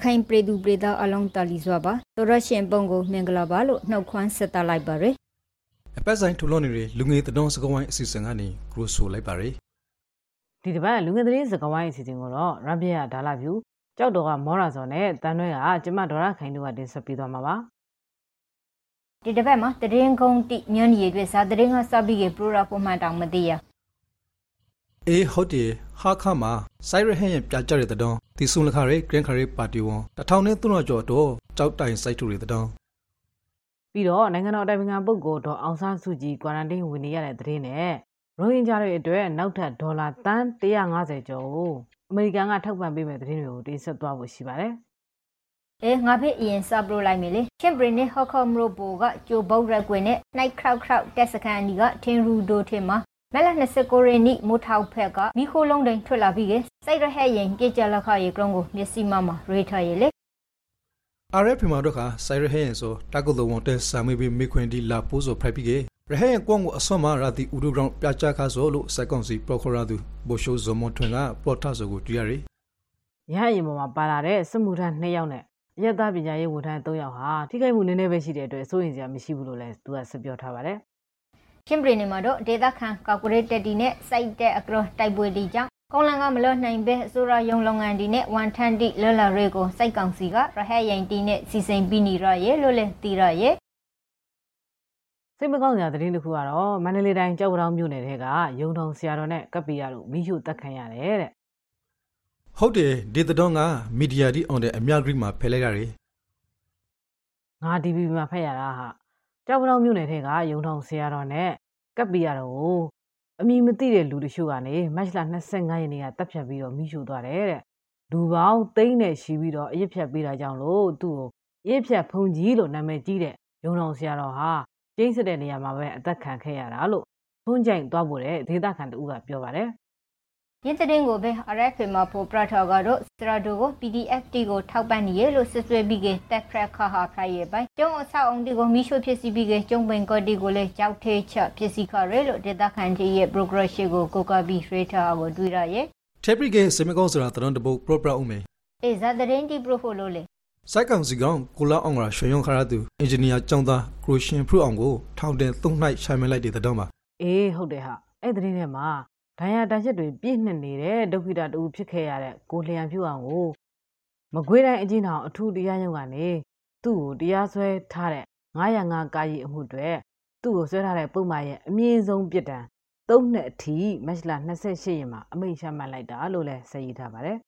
ရခိုင်ပြည်သူပြည်သားအလုံးတလီစွာပါတော်ရရှင်ပုံကိုမင်္ဂလာပါလို့နှုတ်ခွန်းဆက်သလိုက်ပါရယ်အပတ်ဆိုင်ထူလို့နေတဲ့လူငယ်တတော်စကဝိုင်းအစီအစဉ်ကနေကရိုဆိုလိုက်ပါရယ်ဒီတစ်ပတ်လူငယ်သတင်းစကားဝိုင်းအစီအစဉ်ကိုတော့ရမ်ပြရဒါလာဖြူကြောက်တော်ကမောရာစောနဲ့တန်တွဲကကျမဒေါ်ရခိုင်တို့ကတင်ဆက်ပေးသွားမှာပါဒီတစ်ပတ်မှာတရင်ကုန်းတိညနေရအတွက်ဇာတရင်ကစပြီးကပရိုရာပုံမှန်တောင်မသိရအေးဟုတ်တယ်ဟာခါမှာစိုက်ရဟန်ရဲ့ပြကြတဲ့တ တော်ဒီဆုံလခရဲဂရန်ခရဲပါတီဝန်တထောင်နဲ့သုံးကျော်တော့ကြောက်တိုင်စိုက်ထူတွေတတော်ပြီးတော့နိုင်ငံတော်အတိုင်ပင်ခံပုဂ္ဂိုလ်ဒေါ်အောင်ဆန်းစုကြည်ကွာရန်တင်းဝင်နေရတဲ့သတင်းနဲ့ရိုဟင်ဂျာတွေအတွက်နောက်ထပ်ဒေါ်လာတန်း150ကျော်ကိုအမေရိကန်ကထောက်ပံ့ပေးမဲ့သတင်းတွေကိုတင်ဆက်သွားဖို့ရှိပါတယ်အဲငါဖေးအရင်စပရိုလိုက်မယ်လေချင်းပရင်နဲ့ဟော့ခေါမရိုဘိုကကျိုဘုတ်ရက်ကွင်းနဲ့နိုင်ခရောက်ခရောက်တက်စကန်အနီကထင်ရူဒိုထင်မှာ မက်လ29ရက်နေ့မိုးထောက်ဖက်ကမိခိုးလုံးတိုင်းထွက်လာပြီးကစိုက်ရဟဲ့ရင်ကြေကြလက်ခရေကရုံးကိုမျက်စိမမှာရေထားရလေအာရဲဖီမာတို့ကစိုက်ရဟန်ဆိုတကုလဝန်တဲဆာမေဘီမေခွင်ဒီလာပိုးဆိုဖရိုက်ပြီးကရဟန်ကွန်ကိုအစွန်မှာရာတီဥဒူဘရောင်ပြကြခါဆိုလို့စက်ကောင်စီပရိုခရာသူဘိုရှိုဇမွန်ထွင်ကပရိုတာဆိုကိုတွေ့ရတယ်ရဟရင်ပေါ်မှာပါလာတဲ့စစ်မှုထမ်း2ယောက်နဲ့အရက်သားပညာရေးဝန်ထမ်း3ယောက်ဟာထိခိုက်မှုနည်းနည်းပဲရှိတဲ့အတွက်စိုးရင်စရာမရှိဘူးလို့လည်းသူကဆက်ပြောထားပါတယ် ချင်းပရင်မှာတော့ဒေသခံကောက်ကွရက်တက်တီနဲ့စိုက်တဲ့အကရောတိုက်ပွဲတီကြောင့်ကောင်းလန်ကမလွတ်နိုင်ပဲအစိုးရယုံလုပ်ငန်းတီနဲ့ဝန်ထန်တီလော်လာရေကိုစိုက်ကောင်စီကရဟဲရင်တီနဲ့စီစဉ်ပြီးနေရရဲ့လို့လဲတီရရဲ့စိတ်မကောင်းစရာသတင်းတစ်ခုကတော့မန္တလေးတိုင်းကြောက်ကြောင်မြို့နယ်ထဲကရုံထုံဆရာတော်နဲ့ကပ်ပီယာတို့မိရှုတက်ခံရတယ်တဲ့ဟုတ်တယ်ဒီတတော်ကမီဒီယာဒီအွန်တဲ့အမြဂရိမှာဖယ်လိုက်ရတယ်ငါ DVB မှာဖတ်ရတာဟာ ကြောက်ကြောင်မြို့နယ်ထဲကရုံထုံဆရာတော်နဲ့ကပ်ပီယာတို့ကိုအမည်မသိတဲ့လူတချို့ကနေမတ်လ25ရက်နေ့ကတပ်ဖြတ်ပြီးတော့မိရှုသွားတယ်တဲ့လူပေါင်းသိန်းနဲ့ရှိပြီးတော့အရစ်ဖြတ်ပေးတာကြောင့်လို့သူ့ကိုအရစ်ဖြတ်ဖုန်ကြီးလို့နာမည်ကြီးတဲ့ရုံထုံဆရာတော်ဟာကျင်းစစ်တဲ့နေရာမှာပဲအသက်ခံခဲ့ရတာလို့သွန်းကြိမ်သွားဖို့တဲ့ဒေသခံတူကပြောပါတယ် ရင်းတဲ့ကိုပဲ RFA မှာပေါ်ပရထော်ကတော့စတရာဒိုကို PDF တီကိုထောက်ပံ့နေရလို့ဆွဆွဲပြီးကတက်ဖရက်ခါဟာဖရိုင်ရဲ့ပိုင်ကျုံအဆောက်အုံတီကိုမိရှို့ဖြစ်စီပြီးကကျုံပင်ကော်တီကိုလည်းကြောက်သေးချဖြစ်စီခရဲလို့ဒေတာခန်တီရဲ့ progression ကိုကိုကပြီးရေထားကိုတွေ့ရရဲ့တေပရီကေစေမကောဆိုတာတတော်တပုတ်ပရိုပရာဦးမေအေဇာဒရင်တီပရိုဖိုလိုလေစိုက်ကောင်စီကောင်ကိုလာအောင်ရာရွှေရုံခရသူအင်ဂျင်နီယာကျောင်းသားကရိုရှင်ဖရုအောင်ကိုထောင်တင်သုံးနှိုက်ရှိုင်မလိုက်တဲ့တတော်မှာအေးဟုတ်တယ်ဟာအဲ့ဒီထဲမှာ ဒဏ်ရာတန်ချက်တွေပြည့်နှက်နေတဲ့ဒုက္ခိတတူဖြစ်ခဲ့ရတဲ့ကိုလျံဖြူအောင်ကိုမကွေးတိုင်းအကြီးထောင်အထူးတရားရုံးကနေသူ့ကိုတရားစွဲထားတဲ့905ကာယီအမှုတွေသူ့ကိုဆွဲထားတဲ့ပုံမှန်ရဲ့အမြင့်ဆုံးပြစ်ဒဏ်၃နှစ်အထိမတ်လ28ရက်မှာအမိန့်ချမှတ်လိုက်တာလို့လည်းဆက်ရေးထားပါတယ်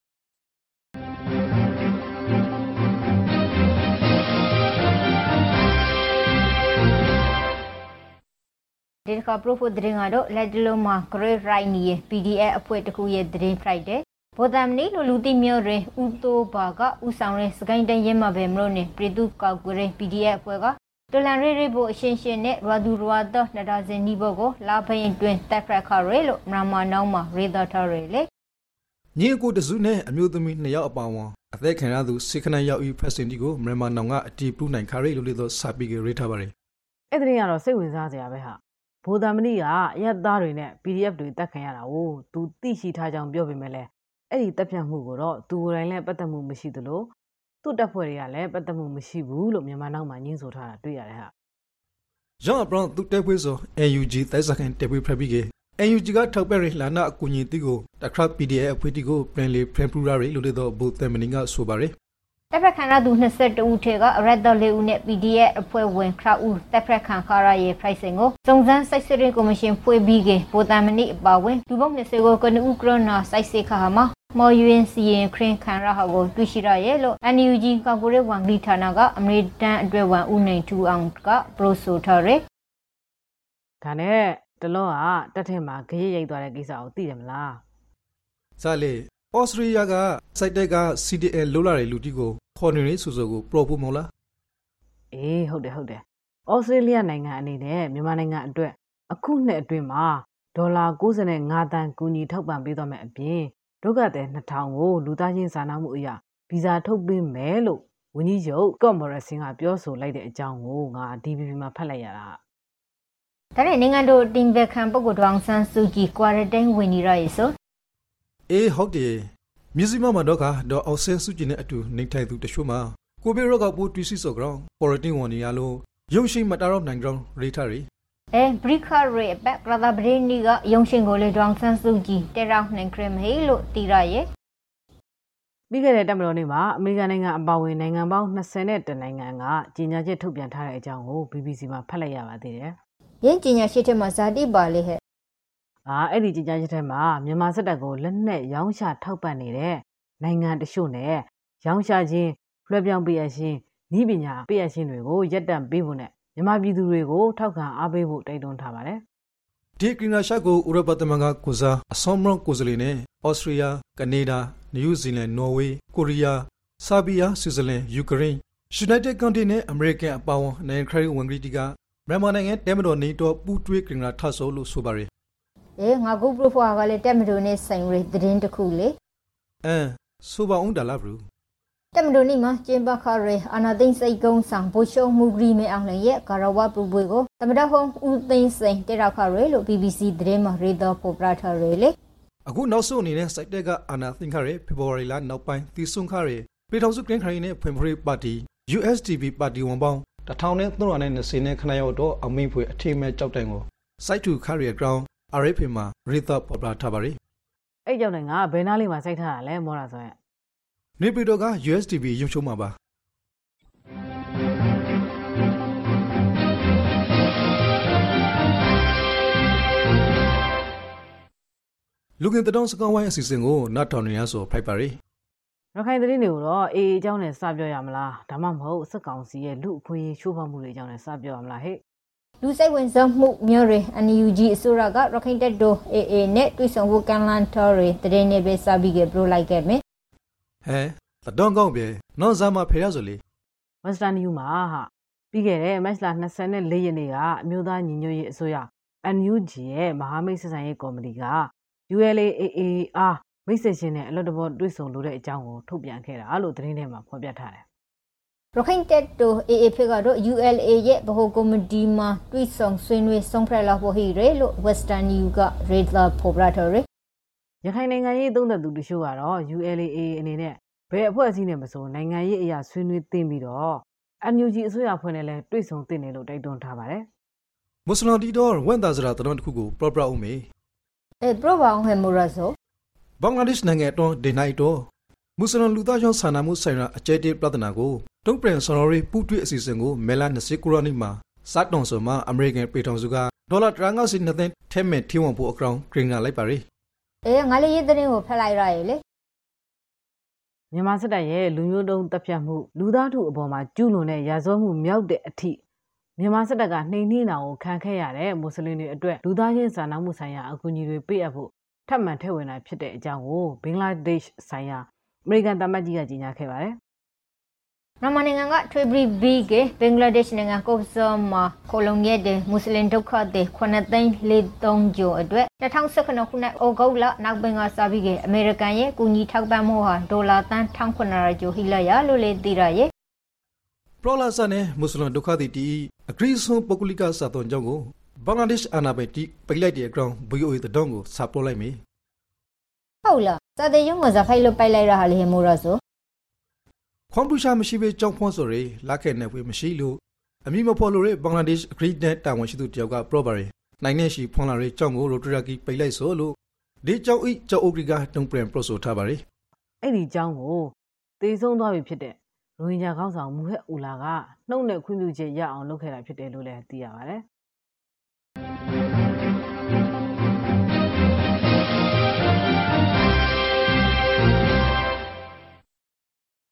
ဒီတစ်ခါ profile သတင်းကတော့လက်တလုံးမှာ Great Right နီရဲ့ PDF အဖွဲ့တစ်ခုရဲ့သတင်း Friday ဘောဒမ်နီလူလူတိမျိုးရဲဦးတိုးဘာကဦးဆောင်ရဲစကိုင်းတိုင်းရဲမှာပဲမလို့နေပြည်သူကောက်ကွယ် PDF အဖွဲ့ကတလန်ရဲရဲဖို့အရှင်းရှင်းနဲ့ရဒူရဝတ်နဒါဇင်နီဘောကိုလာဖရင်တွင်တက်ဖရက်ခရဲလို့မရမနောင်းမှာရေဒတာရဲလေညီအကိုတစုနဲ့အမျိုးသမီးနှစ်ယောက်အပါအဝင်အသက်ခံရသူစေခဏရောက်ဤဖက်စင်တီကိုမြန်မာနောင်ကအတီးပလူနိုင်ခရဲလို့လေတော့စာပီကရေးထားပါတယ်အဲ့ဒီကတော့စိတ်ဝင်စားစရာပဲဟာ ဘိုးသမဏိကအရက်သားတွေနဲ့ PDF တွေတက်ခံရတာကိုသူသိရှိထားကြောင်းပြောပေမဲ့လည်းအဲ့ဒီတက်ပြတ်မှုကိုတော့သူကိုယ်တိုင်လည်းပတ်သက်မှုမရှိသလိုသူ့တပ်ဖွဲ့တွေကလည်းပတ်သက်မှုမရှိဘူးလို့မြန်မာနောက်မှာညှင်းဆိုထားတာတွေ့ရတယ်ဟာ။ရောင်းအပရောသူတဲခွေးဆို AUG တိုက်စကန်တဲခွေးဖရက်ပြီးက AUG ကထောက်ပဲ့ရလာနာအကူညီတီကိုတခါ PDF အဖွဲ့တီကိုပြန်လေဖရန်ပူရာလို့လေတော့ဘုသမနင်းကဆိုပါတယ် တက်ဖက်ခံရသူ22ဦးထဲကရတ်တော်လေးဦးနဲ့ PDF အဖွဲ့ဝင်ခရဦးတက်ဖက်ခံခါရရဲ့ pricing ကိုစုံစမ်းစိုက်စရင်ကော်မရှင်ဖွဲ့ပြီးကဗိုလ်တမဏိအပါဝင်လူပေါင်း20ကိုကနဦးကရနာစိုက်စေခါမှာမော်ယူအင်စီရင်ခရင်ခံရဟောကိုတွေ့ရှိရရဲ့လို့ NUG ကော်ပိုရေးဝန်ကြီးဌာနကအမေရိကန်အတွက်ဝန်ဦးနိုင်ထူအောင်ကပရိုဆိုထားရယ်ဒါနဲ့တလုံးကတက်ထင်မှာဂရိရိုက်သွားတဲ့ကိစ္စကိုသိတယ်မလား။ဇာလေဩစတြေးလျကစိုက်တက်က CDL လိုလာတဲ့လူတီကို ခေါ်နေနေဆိုဆိုကိုပရိုပို့မလားအေးဟုတ်တယ်ဟုတ်တယ်ဩစတြေးလျနိုင်ငံအနေနဲ့မြန်မာနိုင်ငံအတွက်အခုနှစ်အတွင်းမှာဒေါ်လာ95တန်ကူညီထောက်ပံ့ပေးသွားမယ်အပြင်ဒုက္ခသည်2000ကိုလူသားချင်းစာနာမှုအရာဗီဇာထုတ်ပေးမယ်လို့ဝန်ကြီးချုပ်ကော့မော်ရဆင်ကပြောဆိုလိုက်တဲ့အကြောင်းကိုငါ DVB မှာဖတ်လိုက်ရတာဒါနဲ့နိုင်ငံတော်တင်ဘက်ခံပုဂ္ဂိုလ်တောင်ဆန်းစုကြည် quarantine ဝင်နေရရဲ့ဆို။အေးဟုတ်တယ် မြစည်းမမှာတော့ကဒေါ်အောင်ဆန်းစုကြည်နဲ့အတူနေထိုင်သူတချို့မှာကိုဗစ်ရောဂါပိုးတွေ့ရှိစောကြောင်းကွာရတင်းဝန်နေရလို့ရုံရှိမတာတော့နိုင်ကြောင်းရိထားရီအဲဘရိခရေဘက်ကရဒါဘရင်းနီကယုံရှင်ကိုလေဒေါအောင်ဆန်းစုကြည်တဲရောက်နိုင်ခရမဟေလို့တီရရဲ့ပြီးခဲ့တဲ့တက်မတော်နေ့မှာအမေရိကန်နိုင်ငံအပါအဝင်နိုင်ငံပေါင်း20နဲ့တနိုင်ငံကကြီးညာချက်ထုတ်ပြန်ထားတဲ့အကြောင်းကို BBC မှာဖတ်လိုက်ရပါသေးတယ်ရင်းကျင်ညာရှိတဲ့မှာဇာတိပါလေဟဲ့။ အာအဲ့ဒီကြီးညာချက်ထဲမှာမြန်မာစစ်တပ်ကိုလက်နက်ရောင်းချထောက်ပံ့နေတဲ့နိုင်ငံတချို့နဲ့ရောင်းချခြင်းလွှဲပြောင်းပေးရခြင်းဤပညာပေးရခြင်းတွေကိုရပ်တန့်ပေးဖို့နဲ့မြန်မာပြည်သူတွေကိုထောက်ခံအားပေးဖို့တိုက်တွန်းထားပါတယ်ဒီကရင်နာရှာကိုဥရောပသမဂ္ဂကိုစားအဆောမရကိုစလီနဲ့ဩစတြေးလျကနေဒါနယူးဇီလန်နော်ဝေးကိုရီးယားဆာဘီယာဆွစ်ဇာလန်ယူကရိန်း United Kingdom နဲ့ American အပါအဝင်နိုင်ငံခရီးဝင်ဂရီတီကမြန်မာနိုင်ငံတဲမတော်နေတော့ပူးတွဲကရင်နာထဆောလို့ဆိုပါရယ် အေးငါကုပရိုဖွာကလေတက်မတိုနဲ့ဆိုင်ရီသတင်းတစ်ခုလေအမ်ဆိုပါအောင်ဒါလားဘရူတက်မတိုနီမှာကျင်းပခရဲအနာသိန်းစိတ်ကုန်းဆောင်ဘိုရှုံမှုဂရီမေအောင်လည်းရဲ့ကာရဝပူပွေကိုတမတဟုံဦးသိန်းစိန်တက်ရောက်ခရဲလို့ BBC သတင်းမှာရေတော်ပေါ်ပရာထရဲလေအခုနောက်ဆုံးအနေနဲ့စိုက်တက်ကအာနာသင်္ခရဲဖေဖော်ဝါရီလနောက်ပိုင်းသီဆွန်ခရဲပြည်ထောင်စုကရင်ခရီးနဲ့ဖွင့်ဖွေးပါတီ USDP ပါတီဝန်ပေါင်း1320နဲ့ခဏရောက်တော့အမိန်ဖွေအထိမဲ့ကြောက်တိုင်ကိုစိုက်တူခရဲ ground RFA မှာရေသပေါ်ပလာထားပါရီ။အဲ့ကြောင့်လည်းငါဘယ်နားလေးမှာစိုက်ထားတာလဲမောတာဆိုရင်နေပြည်တော်က USDP ရုံချုံမှာပါလူကင်တတော်စကောင်းဝိုင်းအစီအစဉ်ကိုနတ်ထောင်နေရဆိုဖိုက်ပါရီရခိုင်သတင်းတွေကိုတော့အေအေအကြောင်းနဲ့စပြောရမလားဒါမှမဟုတ်စစ်ကောင်စီရဲ့လူအခွင့်အရေးချိုးဖောက်မှုတွေအကြောင်းနဲ့စပြောရမလားဟဲ့ လူစိတ်ဝင်စားမှုမျိုးတွေ NUG အစိုးရကရခိုင်တပ်တော် AA နဲ့တွိဆောင်ဖို့ကန်လန်တော်တွေတရင်နေပဲစပြီးကြပြလိုက်ခဲ့မယ်ဟဲတတော်ကောင်းပြေနော်ဇာမဖေရဆိုလေ Western New မှာဟာပြီးခဲ့တဲ့မတ်လ24ရက်နေ့ကအမျိုးသားညီညွတ်ရေးအစိုးရ NUG ရဲ့မဟာမိတ်ဆက်ဆံရေးကော်မတီက ULAAR မိတ်ဆက်ချင်းနဲ့အလွတ်တဘောတွေ့ဆုံလို့တဲ့အကြောင်းကိုထုတ်ပြန်ခဲ့တာလို့သတင်းထဲမှာဖော်ပြထားတယ် ရခိုင်တပ်တော် AA ဖေကတော့ ULA ရဲ့ဗဟိုကော်မတီမှာတွိဆောင်ဆွေးနွေးဆုံးဖြတ်လာဖို့ဟိရဲလို့ Western New က Radar ပေါ်ပရာတော်ရရခိုင်နိုင်ငံရေးသုံးသက်သူတချို့ကတော့ ULAA အနေနဲ့ဘယ်အဖွဲ့အစည်းနဲ့မဆိုနိုင်ငံရေးအရာဆွေးနွေးသင့်ပြီးတော့ NUG အစိုးရဖွဲ့နဲ့လည်းတွေ့ဆုံသင့်တယ်လို့တိုက်တွန်းထားပါတယ်မွတ်စလင်တီတော်ဝန်သားစရာတတော်တစ်ခုကိုပရပရအောင်မေအဲပရောဘောင်ဟဲမိုရာဆိုဘင်္ဂလားဒေ့ရှ်နိုင်ငံတော်ဒေနိုင်တော်မွတ်စလင်လူသားချင်းစာနာမှုဆိုင်ရာအကျဲတေးပြဿနာကို တုံ့ပြန်ဆော်ရီပူတွဲအစီအစဉ်ကိုမဲလာ29ခုနှစ်မှာစတ်တုံဆိုမှာအမေရိကန်ပြည်ထောင်စုကဒေါ်လာ350နှစ်သိန်းထဲမဲ့ထိဝန်ဖို့အကောင်ဂရင်းနာလိုက်ပါရီအဲငါလေးရေးသတင်းကိုဖက်လိုက်ရရလေမြန်မာစစ်တပ်ရဲ့လူမျိုးတုံးတပ်ဖြတ်မှုလူသားထုအပေါ်မှာကျူးလွန်တဲ့ရာဇဝတ်မှုမြောက်တဲ့အထိမြန်မာစစ်တပ်ကနှိမ်နှင်းတာကိုခံခဲ့ရတဲ့မွတ်စလင်တွေအတွက်လူသားချင်းစာနာမှုဆိုင်ရာအကူအညီတွေပေးအပ်ဖို့ထပ်မံထည့်ဝင်တာဖြစ်တဲ့အကြောင်းကိုဘင်္ဂလားဒေ့ရှ်ဆိုင်ရာအမေရိကန်သမ္မတကြီးကကြေညာခဲ့ပါတယ် မြန်မာနိုင်ငံကထွေဘရီဘီကဘင်္ဂလားဒေ့ရှ်နိုင်ငံကော့ဆာမှာကိုလုံရဲ့တဲ့မွတ်စလင်ဒုက္ခသည်9သိန်း43ကျော်အတွက်2019ခုနှစ်ဩဂုတ်လနောက်ပိုင်းကစပြီးကအမေရိကန်ရဲ့ကူညီထောက်ပံ့မှုဟာဒေါ်လာတန်1900ကျော်ဟိလာရလို့လေသိရရဲ့ပရောလာဆန်နဲ့မွတ်စလင်ဒုက္ခသည်တီအဂရိဆွန်ပုဂ္ဂလိကစာသွန်ကြောင့်ကိုဘင်္ဂလားဒေ့ရှ်အာဏာပိုင်တီပိတ်လိုက်တဲ့အကောင် BOA တတော်ကိုစာပို့လိုက်မေဟုတ်လားစာတဲ့ရုံးကဇဖိုင်လို့ပိုက်လိုက်ရဟာလေမိုရာဆို ခွန်ပူရှာမရှိဘဲကြောင်းဖွန်းဆိုရလက်ခဲနဲ့ဝေမရှိလို့အမိမဖော်လို့ရဘင်္ဂလားဒေ့ရှ်အဂရိနဲ့တာဝန်ရှိသူတယောက်ကပရောပါရီနိုင်နေရှိဖွန်းလာရကြောင်းကိုရိုတရာကီပိတ်လိုက်ဆိုလို့ဒီကြောင်းဤကြောင်းဥဂရိကတုံပြန်ပရိုဆိုထားပါရီအဲ့ဒီအကြောင်းကိုသေဆုံးသွားပြီဖြစ်တဲ့ရိုဟင်ဂျာခေါင်းဆောင်မူဟက်အူလာကနှုတ်နဲ့ခွင့်ပြုချက်ရအောင်လုပ်ခဲ့တာဖြစ်တယ်လို့လည်းသိရပါတယ်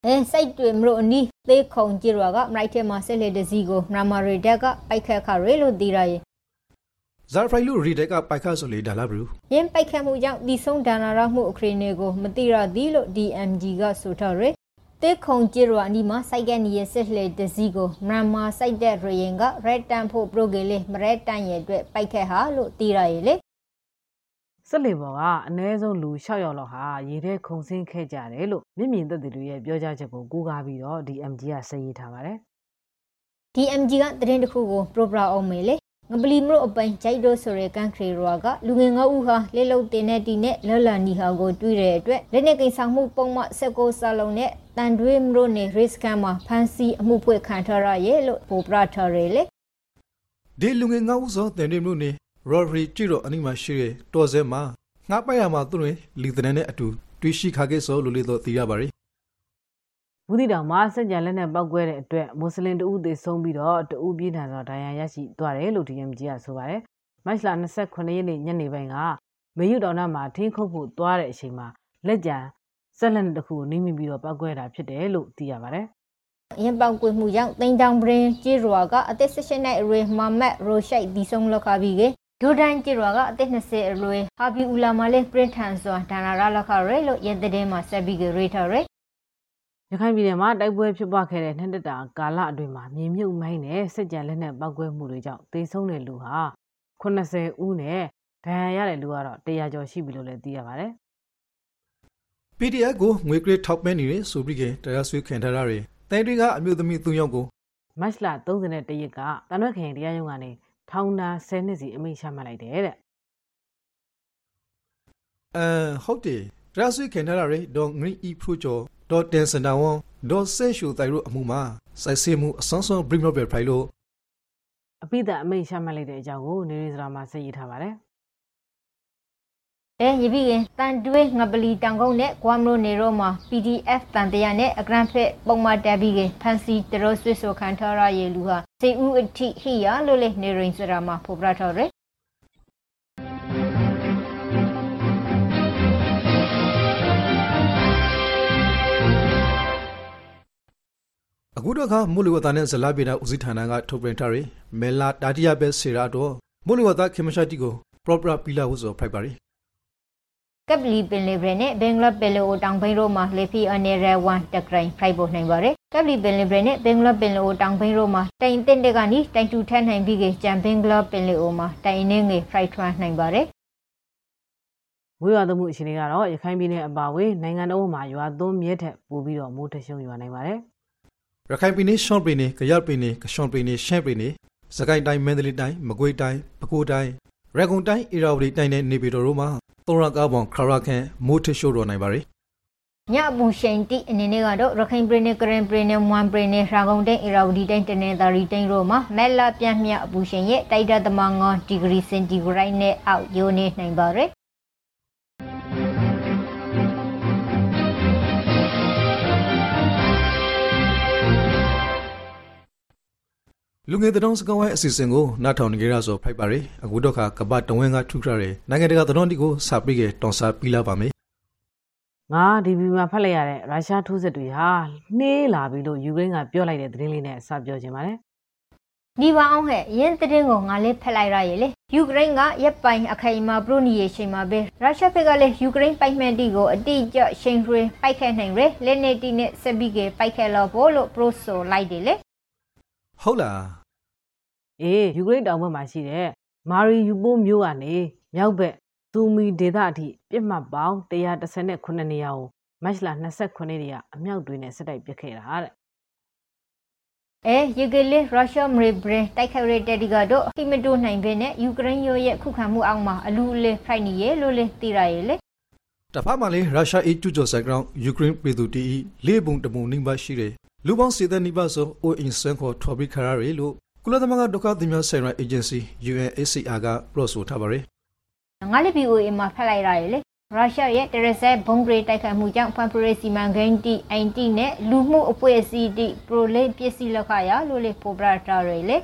အဲစိုက်တွေမလို့အနီးသေးခုံကြည့်ရကမလိုက်ထဲမှာဆက်လက်တစည်းကိုမြန်မာရီတက်ကပိုက်ခတ်ခရဲလို့သိရရဲ့ဇာဖရိုင်လူရီတက်ကပိုက်ခါဆိုလေဒါလာဘရူရင်းပိုက်ခတ်မှုကြောင့်ဒီဆုံးဒါနာရမှုအခရီးတွေကိုမသိရသည်လို့ DMG ကဆိုထားရယ်တေခုံကြည်ရအနီးမှာစိုက်ကနီရဲ့ဆက်လက်တစည်းကိုမြန်မာစိုက်တဲ့ရရင်က red tan ဖို့ pro ကေလေးမရက်တန်ရဲ့အတွက်ပိုက်ခတ်ဟာလို့သိရရဲ့လေ စစ်လေပေါ်ကအနည်းဆုံးလူ6ယောက်လောက်ဟာရေထဲခုန်ဆင်းခဲ့ကြတယ်လို့မြင့်မြင့်သက်တွေရဲ့ပြောကြားချက်ကိုကူးကားပြီးတော့ DMG ကစရေးထားပါတယ် DMG ကသတင်းတစ်ခုကို pro ပရာအောင်မေလေငပလီမလို့အပိုင်ဂျိုက်ဒိုဆိုရဲကန်ခရီရွာကလူငယ်ငါးဦးဟာလေလုံတင်တဲ့တီနဲ့လလနီဟာကိုတွေ့တဲ့အတွက်လက်နေကိစ္စမှုပုံမှဆက်ကိုစလုံးနဲ့တန်တွေးမလို့နေ risk ကမှာဖန်စီအမှုဖွင့်ခံထားရရဲ့လို့ပိုပရထားရလေဒီလူငယ်ငါးဦးစောတင်တွေမျိုးနေ ရော်ရီကြည့်တော့အနိမရှိတဲ့တော်စဲမှာငါပိုက်ရမှာသူတို့လီတနန်နဲ့အတူတွေ့ရှိခါခဲ့စောလို့လေတော့သိရပါတယ်ဘူးတီတောင်မှာစက်ကြံလက်နဲ့ပောက်ကွဲတဲ့အတွက်မွတ်စလင်တဦးသေဆုံးပြီးတော့တဦးပြည်ထန်စွာဒဏ်ရာရရှိသွားတယ်လို့ DMG ကဆိုပါတယ်။မတ်လ29ရက်နေ့ညနေပိုင်းကမေယူတောင်နာမှာထင်းခုတ်ဖို့သွားတဲ့အချိန်မှာလက်ကြံဆက်လက်တစ်ခုကိုနှိမ့်မိပြီးတော့ပောက်ကွဲတာဖြစ်တယ်လို့သိရပါတယ်။ရင်ပောင်ကွေမှုကြောင့်တိန်တောင်ပရင်ကြေးရွာကအသက်16နှစ်အရွယ်မမတ်ရိုရှိုက်ဒီဆုံးလောက်ခပြီးက ဒိုဒန်ကြေးရွာကအသက်20အရွယ်ဟာဘီအူလာမလေးပရင်ထန်စွာဒါနာရလောက်ခရဲလို့ရင်တဲ့မှာဆက်ပြီးကရေထားရဲရခိုင်ပြည်နယ်မှာတိုက်ပွဲဖြစ်ပွားခဲ့တဲ့နှစ်သက်တာကာလအတွင်းမှာမြေမြုပ်မိုင်းနဲ့စစ်ကြံလက်နက်ပောက်ကွဲမှုတွေကြောင့်သေဆုံးတဲ့လူဟာ80ဦးနဲ့ဒဏ်ရာရတဲ့လူကတော့100ကျော်ရှိပြီလို့လည်းသိရပါတယ် PDF ကိုငွေကရထောက်ပံ့နေတဲ့ဆိုပြီးကတရားစွဲခံထားရတဲ့တိုင်တွေကအမျိုးသမီး၃ယောက်ကိုမတ်လ31ရက်ကတနွက်ခရင်တရားရုံးကနေ ထောင်ဒဏ်10နှစ်စီအမိန့်ချမှတ်လိုက်တယ်တဲ့အဲဟုတ်တယ်တရားစွဲခံထားရတဲ့ဒေါ်ငရီအီဖရူကျော်ဒေါ်တင်စန်တာဝန်ဒေါ်ဆဲရှူတိုင်တို့အမှုမှာစိုက်စင်းမှုအစွမ်းဆုံးဘရင်းနော့ဘယ်ဖရိုင်လို့အပိသက်အမိန့်ချမှတ်လိုက်တဲ့အကြောင်းကိုနေရီစရာမှာဆက်ရေးထားပါတယ် အဲရပြီကတန်တွေးငပလီတန်ကုန်းနဲ့ကွာမလို့နေတော့မှာ PDF တန်တရာနဲ့အဂရန်ဖက်ပုံမှတက်ပြီးကဖန်စီတရောဆွစ်ဆိုခံထားရရဲ့လူဟာစေဦးအထိဟိယလို့လေနေရင်စရာမှာဖော်ပြထားတယ်အခုတော့ခါမိုးလေဝသနဲ့ဇလာပေနာဦးစီးဌာနကထုတ်ပြန်ထားတဲ့မဲလာတာတိယပဲစေရာတော့မိုးလေဝသခေမရှာတီကို proper ပီလာဟုဆိုဖိုက်ပါရီ ကပ်လီပင်လေဘရနဲ့ဘင်္ဂလားပင်လေအိုတောင်ဘိန်းရိုမှာလေဖီအနေရဝမ်တက်ကရိုင်ဖိုက်ဖို့နိုင်ပါတယ်ကပ်လီပင်လေဘရနဲ့ဘင်္ဂလားပင်လေအိုတောင်ဘိန်းရိုမှာတိုင်တင်တဲ့ကနေတိုင်တူထက်နိုင်ပြီးကကြံဘင်္ဂလားပင်လေအိုမှာတိုင်နေငယ်ဖိုက်ထွန်းနိုင်ပါတယ်ဝေးရွာသွန်းမှုအခြေအနေကတော့ရခိုင်ပြည်နယ်အပါအဝင်နိုင်ငံတော်မှာရွာသွန်းမြဲထက်ပိုပြီးတော့မိုးထရှုံရွာနိုင်ပါတယ်ရခိုင်ပြည်နယ်ရှော့ပြည်နယ်ကရပြည်နယ်ကရှော့ပြည်နယ်ရှမ်းပြည်နယ်စကိုင်းတိုင်းမန္တလေးတိုင်းမကွေးတိုင်းပဲခူးတိုင်း ရကုံတိုင်းအေရာဝတီတိုင်းနဲ့နေပြည်တော်တို့မှာသောရကားပေါင်ခရရခန့်မိုးထရှို့တော်နိုင်ပါရီညအပူရှိန်တိအနေနဲ့ကတော့ရခိုင်ပြည်နယ်ကရင်ပြည်နယ်မွမ်ပြည်နယ်ရာဂုံတိုင်းအရာဝတီတိုင်းတနင်္သာရီတိုင်းတို့မှာမဲလာပြန့်မြအပူရှိန်ရဲ့တိုက်တာသမ9ဒီဂရီစင်တီဂရိတ်နဲ့အောက်ယိုနေနိုင်ပါတ လူငယ်တောင်စကောင်းဝိုင်းအစီအစဉ်ကိုနားထောင်နေကြရဆိုဖိုက်ပါရီအခုတော့ခါကပတ်တဝင်းကထူထရတဲ့နိုင်ငံတကာသတင်းတီကိုစာပြီးကတောင်စာပြီးလာပါမယ်ငါဒီဗီမှာဖတ်လိုက်ရတဲ့ရုရှားထိုးစစ်တွေဟာနှေးလာပြီလို့ယူကရိန်းကပြောလိုက်တဲ့သတင်းလေးနဲ့စပြောချင်ပါတယ်ဒီပါအောင်ဟဲ့ရင်းတဲ့ကိုငါလေးဖက်လိုက်ရရေလေယူကရိန်းကရပ်ပိုင်အခိုင်အမာပရိုနီယေရှင်မှာပဲရုရှားဘက်ကလည်းယူကရိန်းပိုက်မှန်တီကိုအတိအကျရှင်ရွှေပိုက်ခဲနိုင်ရလက်နေတီနဲ့ဆက်ပြီးကပိုက်ခဲလို့ဘောလို့ပရိုဆိုလိုက်တယ်လေဟုတ်လား အေးယူကရိန်းတောင်ဘက်မှာရှိတဲ့မာရီယူပိုမြို့ကနေမြောက်ဘက်ဇူမီဒေသအထိပြစ်မှတ်ပေါင်း139နေရာကိုမတ်လ29ရက်နေ့ကအမြောက်တွေနဲ့စစ်တိုက်ပစ်ခဲ့တာတဲ့အဲယူကလေးရုရှားမရီဘရင်တိုက်ခိုက်ရတဲ့ဒီကတော့ခိမတိုနိုင်ပဲနဲ့ယူကရိန်းရဲ့ခုခံမှုအောက်မှာအလူအလေဖိုက်နေရလို့လေသိရရေလေတဖက်မှာလေရုရှားအကျူးကျော်ဆိုင်ကောင်ယူကရိန်းပြည်သူတီလေးပုံတပုံနှိမ့်ပါရှိတယ်လူပေါင်းစေတဲ့နိဗ္ဗာန်ဆိုအိုအင်ဆန်ခေါ်ထော်ပြီးခရရီလို့ ကုလသမဂ္ဂဒုက္ခသည်များဆိုင်ရာအေဂျင်စီ UNHCR ကပြောဆိုထားပါတယ်ငါလည်း BOA မှာဖက်လိုက်ရရေလေရုရှားရဲ့တရစက်ဘုံဂရေတိုက်ခိုက်မှုကြောင့်ဖန်ပရီစီမန်ဂိန်းတီအန်တီနဲ့လူမှုအဖွဲ့အစည်းတီပရိုလေပစ္စည်းလက်ခရလို့လေပိုပရာတာရေလေ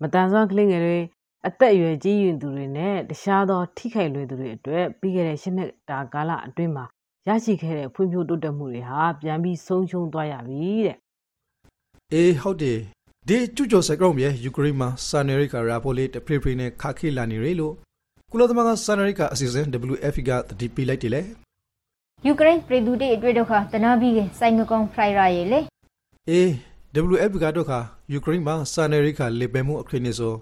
မတန်ဆွမ်းကလေးငယ်တွေအသက်အရွယ်ကြီးရင်သူတွေနဲ့တခြားသောထိခိုက်လွယ်သူတွေအတွက်ပြီးခဲ့တဲ့ရှစ်နှစ်တာကာလအတွင်းမှာရရှိခဲ့တဲ့ဖွံ့ဖြိုးတိုးတက်မှုတွေဟာပြန်ပြီးဆုံးရှုံးသွားရပြီတဲ့အေးဟုတ်တယ် ဒီကျူးကျော်ဆိုင်ကောင်ရဲ့ယူကရိန်းမှာစာနယ်ရိကရာပိုလေးတဖေဖေနဲ့ခါခေလာနေရလို့ကုလသမဂ္ဂစာနယ်ရိကအစီအစဉ် WFP ကတတိပေးလိုက်တယ်လေယူကရိန်းပြည်သူတွေအတွေ့ဒုက္ခတနာပြီးကစိုင်ငကောင်ဖရိုက်ရရေလေအေး WFP ကတော့ခါယူကရိန်းမှာစာနယ်ရိကလေပယ်မှုအခရိနေဆို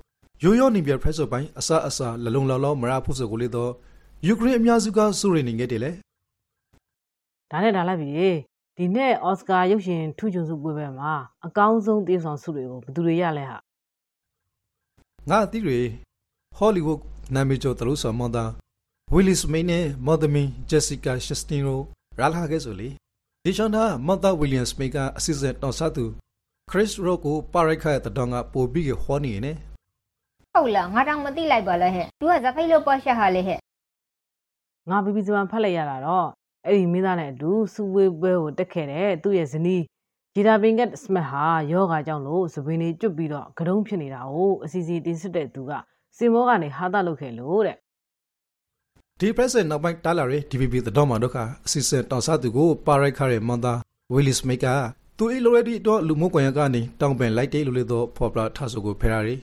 ရိုးရိုးနေပြဖရက်ဆိုပိုင်းအစအစလလုံလော်လော်မရဖို့ဆိုကိုလေတော့ယူကရိန်းအများစုကစုရိနေခဲ့တယ်လေဒါနဲ့ဒါလိုက်ပြီ ဒီနေ့အော်စကာရုပ်ရှင်ထူးချွန်စုပွဲပဲမှာအကောင်းဆုံးသရုပ်ဆောင်ဆုတွေကိုဘယ်သူတွေရလဲဟာငါအသီးတွေဟောလိဝုဒ်နာမည်ကျော်သရုပ်ဆောင်မောင်သားဝီလီစမိန်နဲ့မော်ဒမင်ဂျက်စီကာရှက်စတင်ရိုရာလာခဲ့ဆိုလေဒီချန်တာမော်သားဝီလီယမ်စမိန်ကအစစ်စစ်တော်စားသူခရစ်ရိုကိုပါရိုက်ခရဲ့တတော်ကပို့ပြီးဟောနေနေဟုတ်လားငါတောင်မသိလိုက်ပါလဲဟဲ့သူကဇဖိုက်လို့ပေါ်ရှာဟာလေဟဲ့ငါဘီဘီစမန်ဖတ်လိုက်ရတာတော့ အဲ့ဒီမိသားနဲ့အတူစူဝေးပွဲကိုတက်ခဲ့တဲ့သူ့ရဲ့ဇနီးဂျီတာဘင်ကတ်စမတ်ဟာယောဂါကြောင့်လို့စပင်းလေးကျွတ်ပြီးတော့ကတုံးဖြစ်နေတာကိုအစီအစီတင်စစ်တဲ့သူကစင်မောကနေဟာတာလုပ်ခဲ့လို့တဲ့ဒီ present နောက်ပိုင်းတားလာတဲ့ DPP တတော်မှာတော့ကအစစ်စစ်တော်စားသူကိုပါရိုက်ခရဲ့မောင်သားဝီလီစမိတ်ကသူအီလိုရဒီတော့လူမှုကွန်ရက်ကနေတောင်းပန်လိုက်တယ်လို့လေတော့ဖော်ပြထားဆိုကိုဖယ်ရာရီ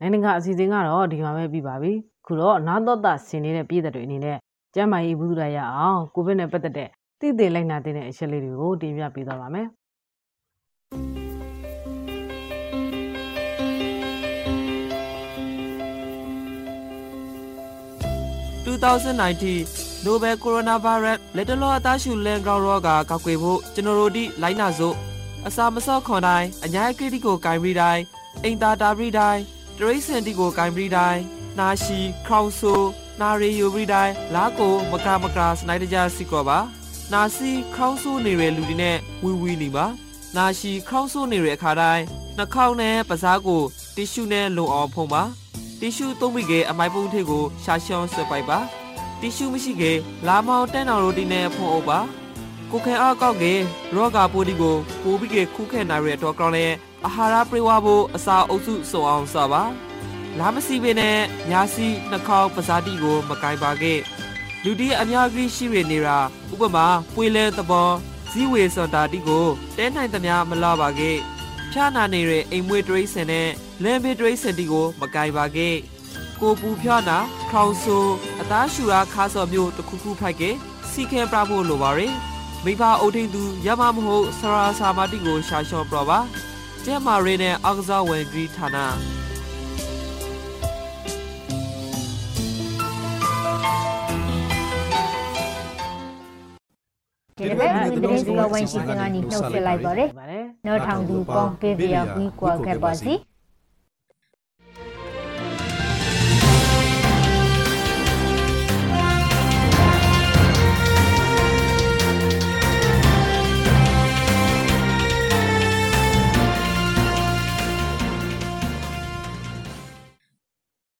နိုင်ငံတကာအစီအစဉ်ကတော့ဒီမှာပဲပြီးပါပြီခုတော့နာတော့တာဆင်နေတဲ့ပြည်သက်တွေအနေနဲ့ကျမ်းမာရေးဘူးရရအောင်ကိုဗစ်နဲ့ပတ်သက်တဲ့တည်တည်လိုက်နာတဲ့အချက်လေးတွေကိုတင်ပြပေးသွားပါမယ်2019 Nobel Coronavirus လက်တလောအသားရှူလန်ကောင်ရောဂါကောက်ွယ်ဖို့ကျွန်တော်တို့ဒီလိုက်နာစို့အစာမစော့ခွန်တိုင်းအညာကရီတီကိုဂိုင်းပြီးတိုင်းအိမ်သာတာပြီးတိုင်း တရိတ်စန်တီကိုဂိုင်းပြီးတိုင်းနာရှိခေါင်ဆူနာရီယိုပြီးတိုင်းလာကိုမကမကစနိုက်တကြစီကောပါနာစီခေါင်းဆူနေတဲ့လူတွေနဲ့ဝီဝီနေပါနာရှိခေါင်းဆူနေတဲ့အခါတိုင်းနှာခေါင်းနဲ့ပါးစားကိုတီရှူနဲ့လုံအောင်ဖုံးပါတီရှူသုံးပြီးကအမိုက်ပုံးထိပ်ကိုရှာရှောင်းဆွဲပိုက်ပါတီရှူမရှိကေလာမောင်တန်းတော်ရိုတီနဲ့ဖုံးအုပ်ပါ ကိုခဲအားကောက်ကေရောဂါပိုးဒီကိုပိုးပြီးကေခုခဲနိုင်ရတော့ကောင်းလဲအာဟာရပြေဝဖို့အစာအုပ်စုစုံအောင်စပါလာမစီပင်နဲ့ညာစီနှာခေါင်းပါးစားတီကို မကင်ပါကေလူတီအများကြီးရှိရနေတာဥပမာပွေလဲသဘောဇီဝေစွန်တာတီကိုတဲနိုင်သမျှမလာပါကေဖြာနာနေတဲ့အိမ်မွေးတရိစင်နဲ့လမ်းဘေးတရိစင်တီကို မကင်ပါကေကိုပူဖြာနာခေါင်ဆူအသားရှူရာခါစော်မျိုးတစ်ခုခုဖိုက်ကေစီခဲပြဖို့လိုပါရယ် မိဘအုပ်ထိန်သူရမမဟုတ်ဆရာစာမတိကိုရှာလျှော့ပြပါကျဲမာရီနဲ့အောက်ကစားဝင်ဂရီဌာနဒီတစ်ပတ်ဒီသတင်းစကားဝိုင်းရှိတဲ့ကနေနှုတ်ဆက်လိုက်ပါရယ်ပါတယ်နောက်ထောင်သူပေါင်းပေးပြပြီးကွာခဲ့ပါစီ